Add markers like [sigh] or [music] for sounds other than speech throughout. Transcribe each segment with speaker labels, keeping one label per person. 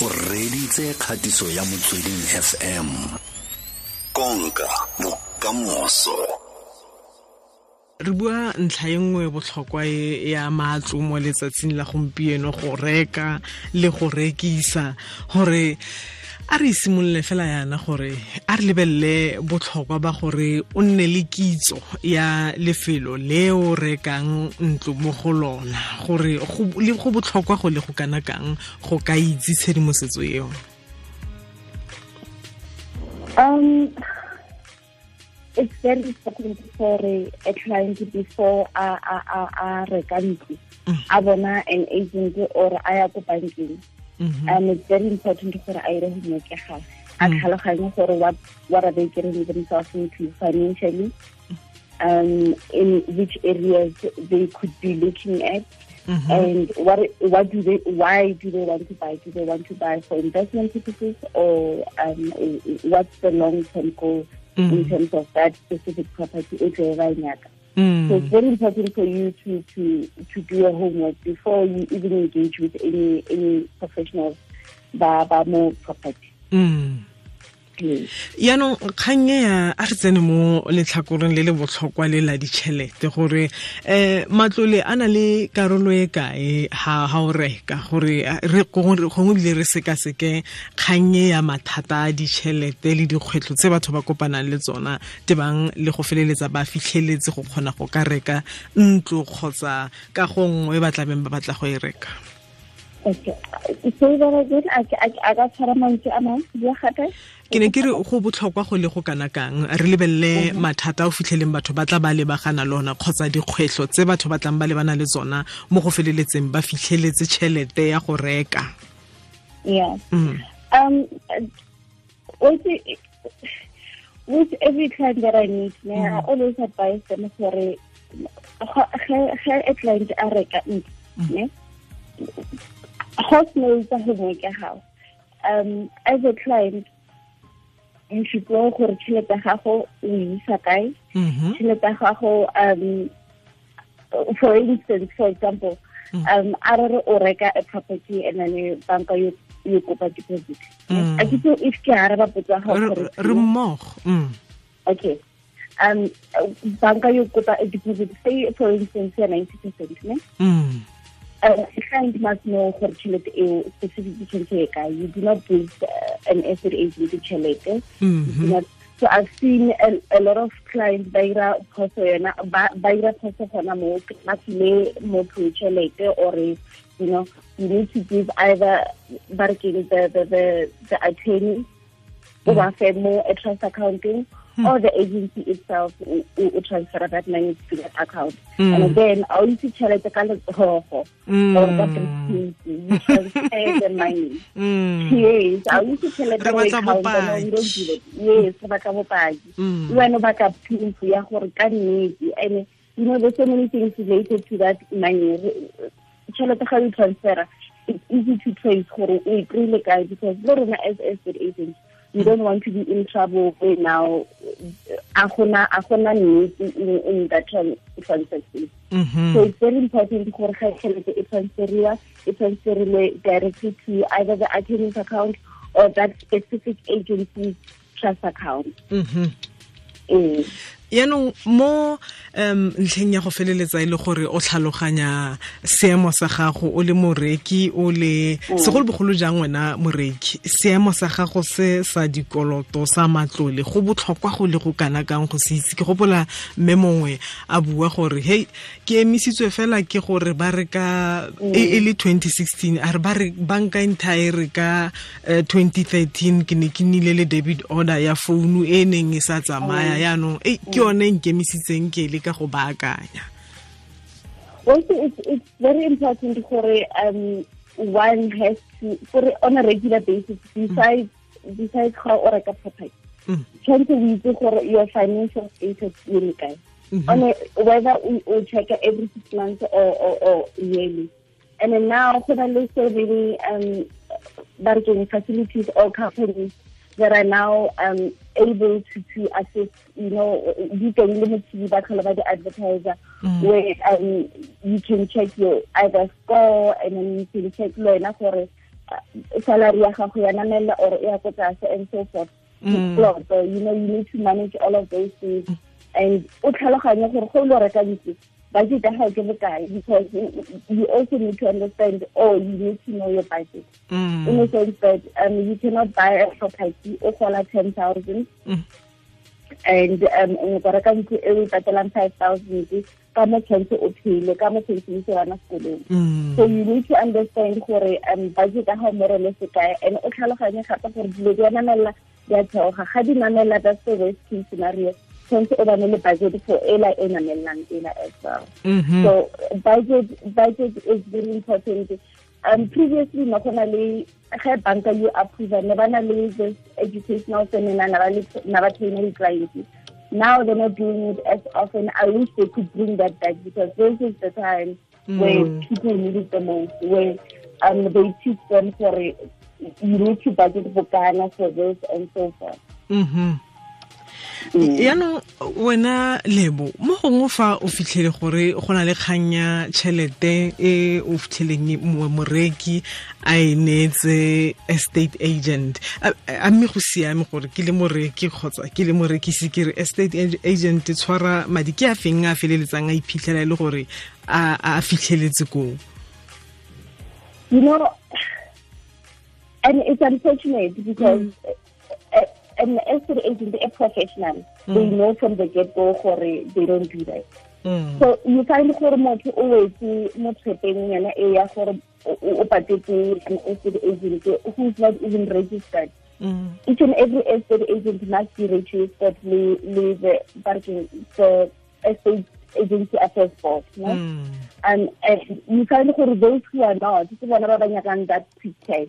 Speaker 1: o reditse kgatiso ya motsweding fm konka bokamoso.
Speaker 2: Re bua ntlha e nngwe botlhokwa e ya matlo mo letsatsing la gompieno go reka le go rekisa. Gore a re simolole fela yana gore a re lebelele botlhokwa ba gore o nne le kitso ya lefelo le o rekang ntlo mo go lona gore go botlhokwa go le go kana kang go ka itse tshedimosetso eo?
Speaker 3: Um it's very important for a client before a a a a reka ntlo. A bona an agent or a ya ko bankeng
Speaker 2: Mhm.
Speaker 3: um it's very important gore a ire homework ya gagwe a tlhaloganye gore what what are they getting themselves into financially um in which areas they could be looking at
Speaker 2: Mhm.
Speaker 3: and what what do they why do they want to buy do they want to buy for investment purposes or um what's the long term goal in
Speaker 2: Mhm.
Speaker 3: terms of that specific property e tlo
Speaker 2: Mm.
Speaker 3: so it's very important for you to to to do your homework before you even engage with any any professionals ba ba mo property.
Speaker 2: Mm. Yaanong kgang e ya a re tsene mo letlhakoreng le le botlhokwa le la ditšhelete gore um matlole a na le karolo e kae ha o reka? Gore re gongwe ebile re sekaseke kgang e ya mathata a ditšhelete le dikgwetlho tse batho ba kopanang le tsona tebang le go feleletsa ba fitlheletse go kgona go ka reka ntlo kgotsa ka gongwe ba tlabeng ba batla go e reka ke ne ke re go botlhokwa go le go kana kang. Re lebelele mathata o fitlheleng batho ba tla ba lebagana le ona kgotsa dikgwetlho tse batho ba tlang ba lebana le tsona mo go feleletseng ba fitlheletse tšhelete ya go reka.
Speaker 3: Yeah.
Speaker 2: Mm.
Speaker 3: Um, with, every client that I meet, mm. I always advise them for a a client a reka ntlo, ne? House tsa homework ya gago. Um, as a client, you should know gore tšhelete ya gago o isa kae.
Speaker 2: Mhm.
Speaker 3: tšhelete ya gago um for instance for example um a re re o reka a property and then banka yo yo kopa deposit
Speaker 2: Mm.
Speaker 3: a ke tse if ke araba potso ya gago
Speaker 2: Re- re mmogo Mm.
Speaker 3: okay um banka yo kopa a deposit say for instance ya 90 percent ne
Speaker 2: Mm.
Speaker 3: uh, client must know gore tšhelete eo specific tšhelete e kae you do not give uh, an estate agent tšhelete
Speaker 2: Mhm.
Speaker 3: Not- so I've seen a, a lot of clients ba ira phoso yona ba ira phoso gona mo ba file motho tšhelete or you know you need to give either ba the the the, the attorney o ba fe mo a trust accounting or the agency itself o transfer that money to that account.
Speaker 2: Mm.
Speaker 3: and then a o itse tšhelete ka letsogo or ka briefcase you transfer [laughs] the money.
Speaker 2: Mm.
Speaker 3: yes I itse tšhelete
Speaker 2: Re
Speaker 3: o e
Speaker 2: batla
Speaker 3: counta, no, you don't do it. yes re batla bopaki.
Speaker 2: Mm.
Speaker 3: le wena o batla proof ya gore ka nnete and you know there's so many things related to that money. Tšhelete ga o e transfera it's easy to trace gore o e kry-ile kae because le rona as estate agents we don't want to be in trouble right now a gona a gona in, in that tran transaction
Speaker 2: Mhm.
Speaker 3: so it's very important gore ga tšhelete e transferiwa e transferilwe directly to either the attorney's account or that specific agency's trust account
Speaker 2: Mhm.
Speaker 3: ee
Speaker 2: yaanong mo um ntlheng ya go feleletsa e le gore o tlhaloganya seemo sa gago o le moreki o le segolobogolo jang wena moreki? Seemo sa gago se sa dikoloto sa matlole go botlhokwa go le go kana kang go se itse? Ke gopola mme mongwe a bua gore hei ke emisitswe fela ke gore ba reka e e le 2016 a re ba re banka entire re ka eh, 2013 ke ne ke nnile le debit order ya founu e neng e sa tsamaya yaanong e ke yone nkemisitseng ke le ka go baakanya.
Speaker 3: Also it's, it's very important gore um one has to gore on a regular basis besides besides ga o reka property
Speaker 2: Mm.
Speaker 3: tshwanetse o itse gore your financial status o le kae. On a, whether o check every six months or, or, or yearly. And then now go na le so many um ba re facilities or companies that are now um, able to, to assist, you know, you can limit to ba tlhola ba the advertiser where um, you can check your either score and then you can check le wena gore salary ya gago ya namelela or ya ko tlase and so forth. Ploto you know you need to manage all of those things. And o tlhaloganye gore go lo reka ntse budget ya gago ke bokae because you also need to understand oh you need to know your budget
Speaker 2: Mm.
Speaker 3: in a sense that um, you cannot buy a property o gola ten thousand
Speaker 2: Mm.
Speaker 3: and um o go reka ntlo e o patelang five thousand ka mo tshwanetse o phele ka mo tshwanetse ise sekolong
Speaker 2: Mm.
Speaker 3: so you need to understand gore um budget ya gago more le sekae and o tlhaloganye gape gore dilo di a namelela di a theoga ga di namelela that's the worst case scenario tshwanetse o bane le budget for ela e namelelang ela as well
Speaker 2: Mhm.
Speaker 3: so budget budget is very important um previously na go na le ge banka you approve ne ba na le this educational seminar na ba trainer di-clients now they're not doing it as often i wish they could bring that back because this is the time where
Speaker 2: Mm.
Speaker 3: people need it the most where um they teach them for you need to budget bokana for this and so forth
Speaker 2: Mhm. Yaanong wena lebo mo gongwe fa o fitlhele gore go na le kgang ya tšhelete e o fitlheleng mo- moreki a e neetse estate agent. A mme go siame gore ke le moreki kgotsa ke le morekisi ke re estate agent e tshwara madi ke a feng a feleletsang a iphitlhela e le gore a fitlheletse koo?
Speaker 3: You know, and it's unfortunate because uh, an estate agent, a professional, they know from the get go gore they don't do that.
Speaker 2: Mm.
Speaker 3: So you find gore motho o wetse mo tshepeng yana e ya gore o- patetse an estate agent who's not even registered.
Speaker 2: Mm.
Speaker 3: Each and every estate agent must be registered with, the, parking, the estate agency affairs board. No?
Speaker 2: Mm.
Speaker 3: um, and you find gore those who are not ke bona ba ba nyakang that quick cash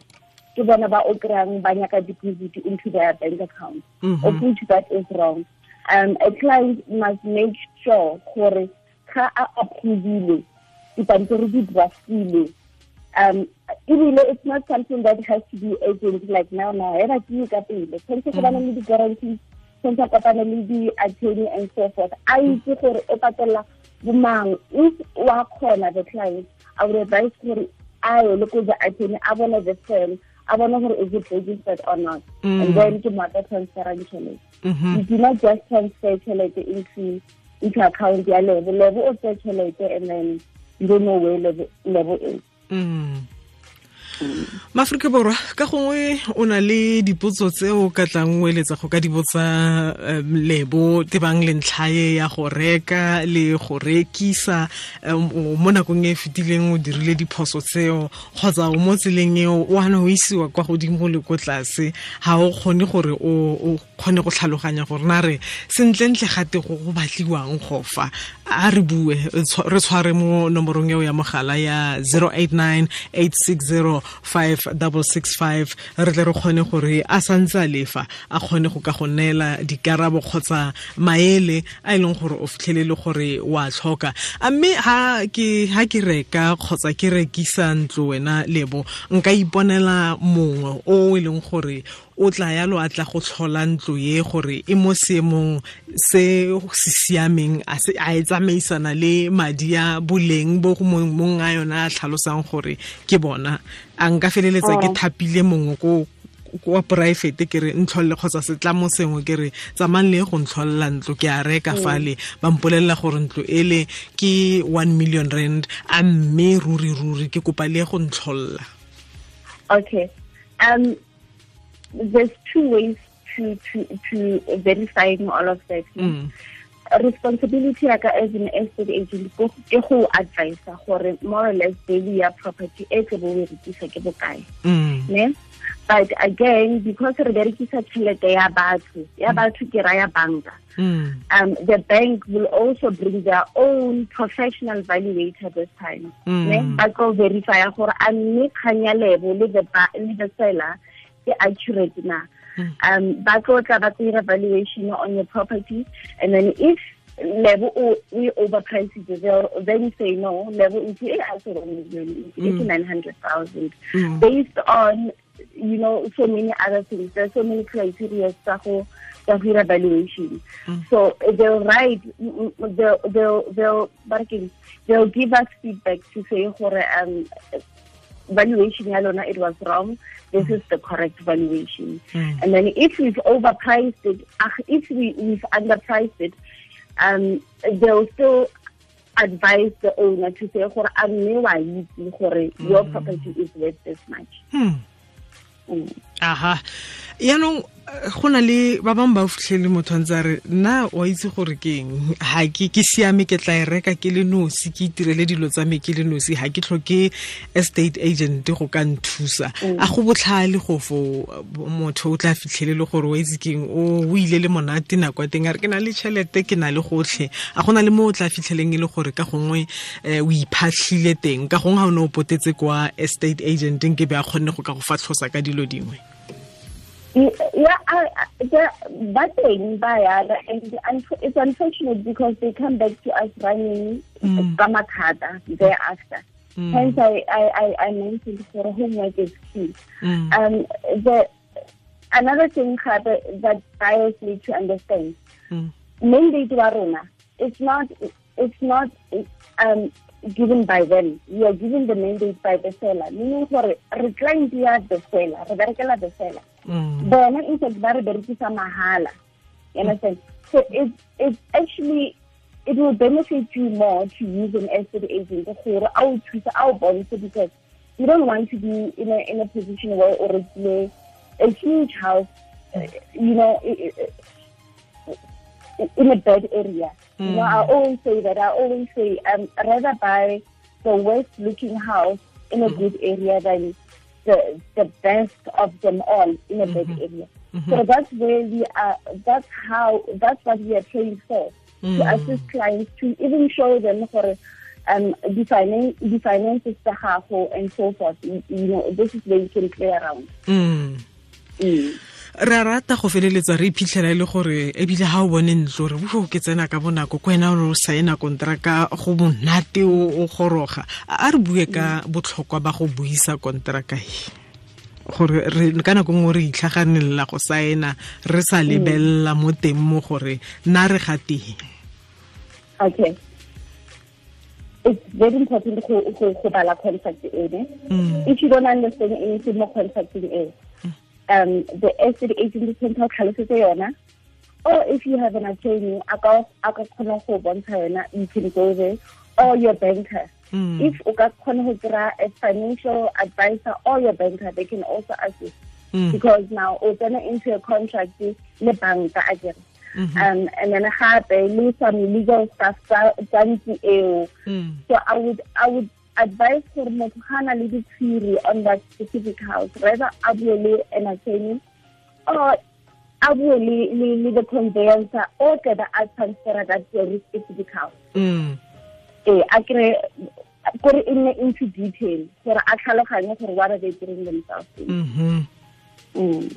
Speaker 3: ke bona ba o kry-ang ba nyaka deposit into their bank account.
Speaker 2: Mhm.
Speaker 3: of which that is wrong. Um, a client must make sure gore ga a approvile dipampiri di draftile. Um ebile it's not something that has to be urgent like now now ba ke ka pele. Tshwanetse go bana le di-guarantees tshwanetse a kopane le di-attorney and so forth. A itse gore o patelela bomang. If wa kgona the client i would advise gore a ye le ko the attorney a bone the firm a bone gore is it registered or not
Speaker 2: Mm.
Speaker 3: and then ke mo ata transferang tšhelete
Speaker 2: Mhm.
Speaker 3: you do not just transfer tšhelete into into account ya level level o tsaya tšhelete and then you don't know where level level is
Speaker 2: Mm. Maaforika borwa ka gongwe o na le dipotso tse o ka tlang o eletsa go ka di botsa lebo tebang le ntlhae ya go reka le go rekisa mo nakong e e fetileng o dirile diphoso tseo kgotsa o mo tseleng eo o ana o isiwa kwa godimo le ko tlase. Ga o kgone gore o kgone go tlhaloganya gore na re sentlentle gate go go batliwang go fa a re bue re tshware mo nomorong eo ya mogala ya 089 860 5665 re tle re kgone gore a santse a lefa a kgone go ka go neela dikarabo kgotsa maele a e leng gore o fitlhelele gore wa tlhoka. A mme ha ke ke reka kgotsa ke rekisa ntlo wena lebo nka iponela mongwe o e leng gore o tla yalo a tla go tlhola ntlo ye gore e mo seemong se se siameng a e tsamaisana le madi a boleng bo mong a yona a tlhalosang gore ke bona a nka feleletsa ke
Speaker 3: Oh.
Speaker 2: thapile mongwe ko kwa poraefete ke re ntlholle kgotsa setlamo sengwe ke re tsamayng le go ntlholela ntlo ke a reka fale ba mpolelela gore ntlo ele ke one million rand a mme ruri ruri ke kopa le go ntlholela
Speaker 3: Okay. Um, there's two ways to to to verifying all of that.
Speaker 2: Mm.
Speaker 3: Responsibility ya ka as an estate agent go ke go advise gore more or less daily ya property e ke bo rekisa ke bokae.
Speaker 2: Mm.
Speaker 3: Ne? But again, because re berekisa tšhelete ya batho, ya batho ke raya banka.
Speaker 2: Mm.
Speaker 3: um, the bank will also bring their own professional valuator this time.
Speaker 2: Mm.
Speaker 3: Ne? Ba tlo verify gore a mme kgang lebo the ba- le the seller e accurate na. Um, ba tlo tla ba tsira valuation on your property and then if level o we overprice it they'll then say no level is here as a million it's nine hundred thousand
Speaker 2: Mm.
Speaker 3: based on you know so many other things there's so many criteria tsa go tsa go dira valuation so they'll write mm, mm, they'll they'll they'll they'll give us feedback to say gore um valuation ya lona it was wrong this is the correct valuation
Speaker 2: Mm.
Speaker 3: and then if we've overpriced it ah, if we, we've underpriced it um they'll still advise the owner to say gore a mme wa itse gore your property is worth this much
Speaker 2: Hmm.
Speaker 3: Mm.
Speaker 2: aha yaanong eh, go na le ba bangwe ba fitlhele motho a ntse a re nna wa itse gore ke eng? Ga ke ke siame ke tla e reka ke le nosi ke itirele dilo tsa me ke le nosi ga ke tlhoke estate agent go ka nthusa. A go botlhale go fo motho o tla fitlhele le gore wa itse ke eng? O o ile le monate nako ya teng a re ke na le tšhelete ke na le gotlhe. A gona le mo o tla fitlheleng e le gore ka gongwe um o iphatlhile teng ka gongwe ga o ne o potetse kwa estate agent ke be a kgonne go ka go fatlhosa ka dilo dingwe
Speaker 3: Yeah, I, I, the, but thing by and it's unfortunate because they come back to us running
Speaker 2: Mm.
Speaker 3: Thereafter.
Speaker 2: Mm.
Speaker 3: Hence, I, I, I, I mentioned for homework is key.
Speaker 2: Mm.
Speaker 3: Um, the another thing Khabe, that buyers need to understand,
Speaker 2: Mm.
Speaker 3: mandate waruna, it's not, it's not um, given by them. You are given the mandate by the seller. Meaning for reclaim the seller, the seller.
Speaker 2: Mm.
Speaker 3: bona in fact ba re berekisa mahala. You understand? So it it actually it will benefit you more to use an estate agent gore a o thusa a o bontshe because you don't want to be in a in a position where o rekile a huge house uh, you know in a bad area. You know i always say that i always say um rather buy the worst looking house in a good area than the the best of them all in a bad area. So that's where we are. That's how. That's what we are trained for to assist clients to even show them for um the the finances the gago and so forth. You you know this is where you can play around.
Speaker 2: Mm.
Speaker 3: Mm.
Speaker 2: re a rata go feleletsa re iphitlhela e le gore ebile ga o bone ntlo re bofo ke tsena ka bonako ko wena o saena kontraka go monate o goroga a re bue ka botlhokwa ba go buisa kontraka e gore re ka nako nngwe re itlhaganelela go saena re sa lebelela mo teng mo gore nna re ga teng
Speaker 3: Okay. It's very important to bala contract ene. If you don't understand anything more contracting is, um, the estate agent can tell tlhalosetse yona. Or if you have an attorney, a ka a kgona go bontsha yona, you can go there. Or your banker.
Speaker 2: Mm.
Speaker 3: If o ka kgona go kry a financial advisor or your banker, they can also assist.
Speaker 2: Mm.
Speaker 3: Because now o tsena into a contract le banka akere. Um, and then gape le some legal stuff tsa ntlo eo.
Speaker 2: Mm.
Speaker 3: So I would I would advise for motho ga na le ditshiri on that specific house. Rather a bue le an attorney or a bue le the conveyancer or the a transfer that a specific house.
Speaker 2: Mm.
Speaker 3: Eh a kre gore e nne into detail gore a tlhaloganye gore what are they doing themselves. in.
Speaker 2: Mhm.
Speaker 3: Mm.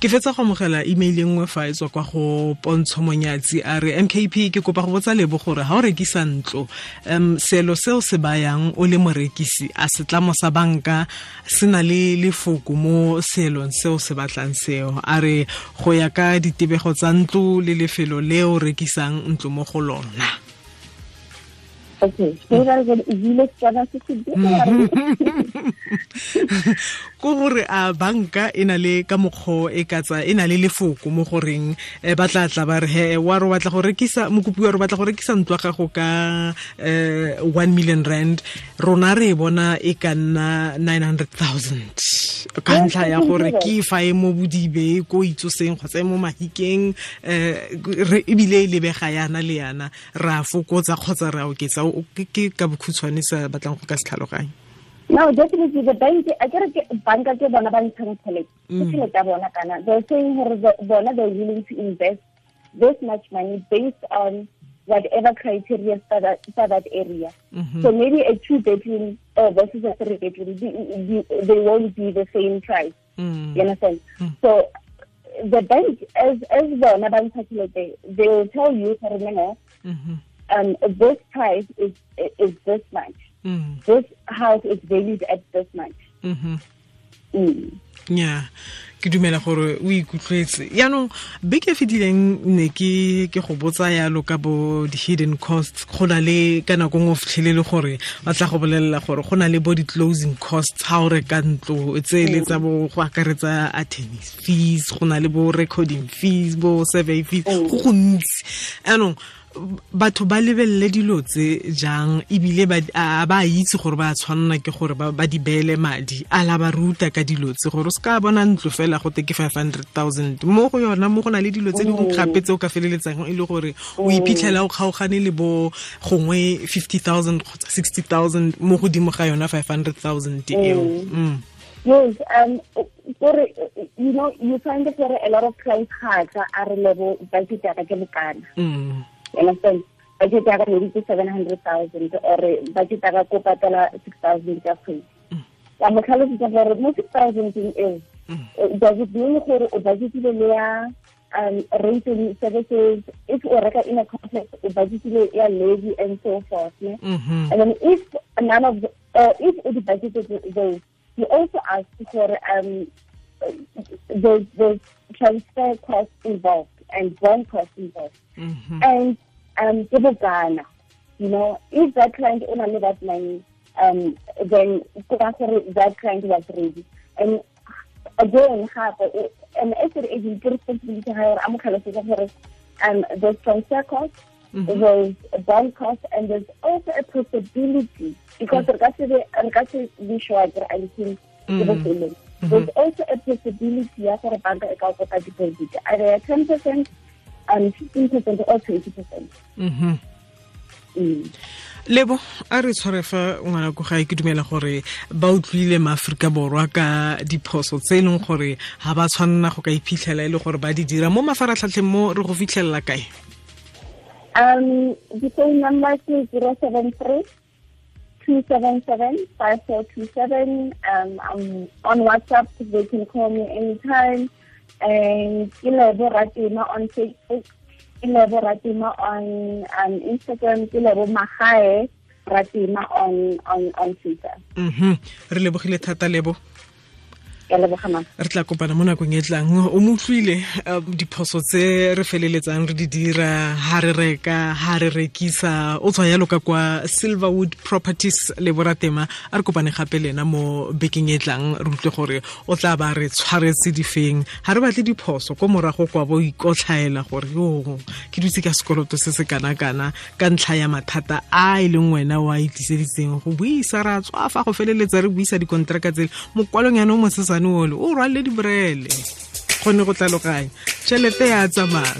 Speaker 2: ke fetsa go amogela email e nngwe fa e tswa kwa go pontsho monyatsi a re mkp ke kopa go botsa lebo gore ga o rekisa ntlo um seelo seo se bayang o le morekisi a setlamo sa banka se na le lefoko mo seelong seo se batlang seo a re go ya ka ditebego tsa ntlo le lefelo le o rekisang ntlo mo go lona ko gore [laughs] a banka e na le ka mokgwa e katsa e na le lefoko mo goreng eh, ba tla tla ba re he wa re batla go rekisa mokopi wa re batla go rekisa ntlo gago ka um one million rand rona re e bona e ka nna 900000 ka ntlha ya gore ke fa e mo bodibe ko itsoseng kgotsa e mo mahikeng um ebile e lebega yana le yana re ra fokotsa kgotsa ra oketsa O- ke ka bokhutshwane sa batlang go ka se tlhaloganye
Speaker 3: No, definitely the bank. I get a bank ke bona ba ntshang tšhelete. Ke tšhelete ya bona kana. They're saying gore bona they're willing to invest this much money based on whatever criteria for that for that area. So maybe a two bedroom uh, versus a three bedroom, the- the- they won't be the same price.
Speaker 2: Mm.
Speaker 3: You understand? So the bank, as as ba ntsha tšhelete, they will tell you for
Speaker 2: Mhm.
Speaker 3: um, this price is is this much
Speaker 2: Mm.
Speaker 3: this house is valued at this much.
Speaker 2: Mhm.
Speaker 3: Mm.
Speaker 2: nya ke dumela gore o ikutlwetse. Yaanong beke e fetileng ne ke ke go botsa yalo ka bo di-hidden costs. Go na le ka nako ngwe o fitlhelele gore ba tla go bolelela gore go na le bo di-closing costs. Ga o reka ntlo tse le tsa bo go akaretsa attorneys fees go na le bo recording fees bo survey fees. Go gontsi yaanong batho ba lebelele dilo tse jang ebile a ba itse gore ba tshwanela ke gore ba di beele madi. A la ba ruta ka dilo tse gore o se ka bona ntlo fela go te ke five hundred thousand. Mo go yona mo go na le dilo tse dingwe gape tse o ka feleletsang e le gore o iphitlhela o kgaogane le bo gongwe fifty thousand kgotsa sixty thousand mo godimo ga yona five hundred thousand eo. Mm.
Speaker 3: Yes, um, gore, you know, you find that there are a lot of clients ga a re lebo budget ya ka ke bokana.
Speaker 2: Mm.
Speaker 3: You understand? Budget ya ka maybe ke 700,000 or budget ya ka ko patala 6,000 ka kgwedi. Ka mo tlhalosetsa gore mo 6,000 eo, does it mean gore o budgetile le ya um, renting services, if o reka in a complex, o budgetile ya levy and so forth, ne?
Speaker 2: Mhm.
Speaker 3: And then if none of the, uh, if the budgeted those, you also ask for um, there's, there's transfer costs involved and bond costs involved.
Speaker 2: Mhm.
Speaker 3: And um, ke bokana, you know, if that client only that money, um, then that client was ready. And again, have an estate agent responsibility higher. I'm for um, there's transfer costs, there's a bond cost, and there's also a possibility because re ka se be re ka se be sure gore a ntse ke bofelong. There's also a possibility ya gore banka e ka go kopa deposit either ten percent, um, fifteen percent, or twenty percent.
Speaker 2: Mhm.
Speaker 3: Mm.
Speaker 2: lebo a re tshware fa ngwana ko gae ke dumela gore ba utlwile maaforika borwa ka diphoso tse e leng gore ga ba tshwanela go ka iphitlhela e le gore ba di dira mo mafaratlhatlheng mo re go fitlhelela kae
Speaker 3: Um, the phone number is 073 277 5427. Um, I'm on WhatsApp, they can call me anytime. And Ilebo Ratema on Facebook, Ilebo Ratema on um, Instagram, Ilebo Mahae Ratema on, on, on Twitter.
Speaker 2: mhm re re tla kopana mo nakong e tlang. O mo utlwile um, diphoso tse re feleletsang re di dira ha re reka ha re rekisa? O tswa yalo ka kwa silverwood properties le boratema a re kopane gape lena mo bekeng e tlang. Re utlwe gore o tla ba re tshwaretse difeng. Ga re batle diphoso ko morago kwa bo ikotlhaela gore yo ke dutse ka sekoloto se se kana-kana ka ntlha ya mathata a e leng wena a itliseditseng go buisa ra tswa fa go feleletsa re buisa dikonteraka tsele mokwalong yana o mosesane ole o rwalele diborele kgone go tlaloganya tšhelete ya tsamaya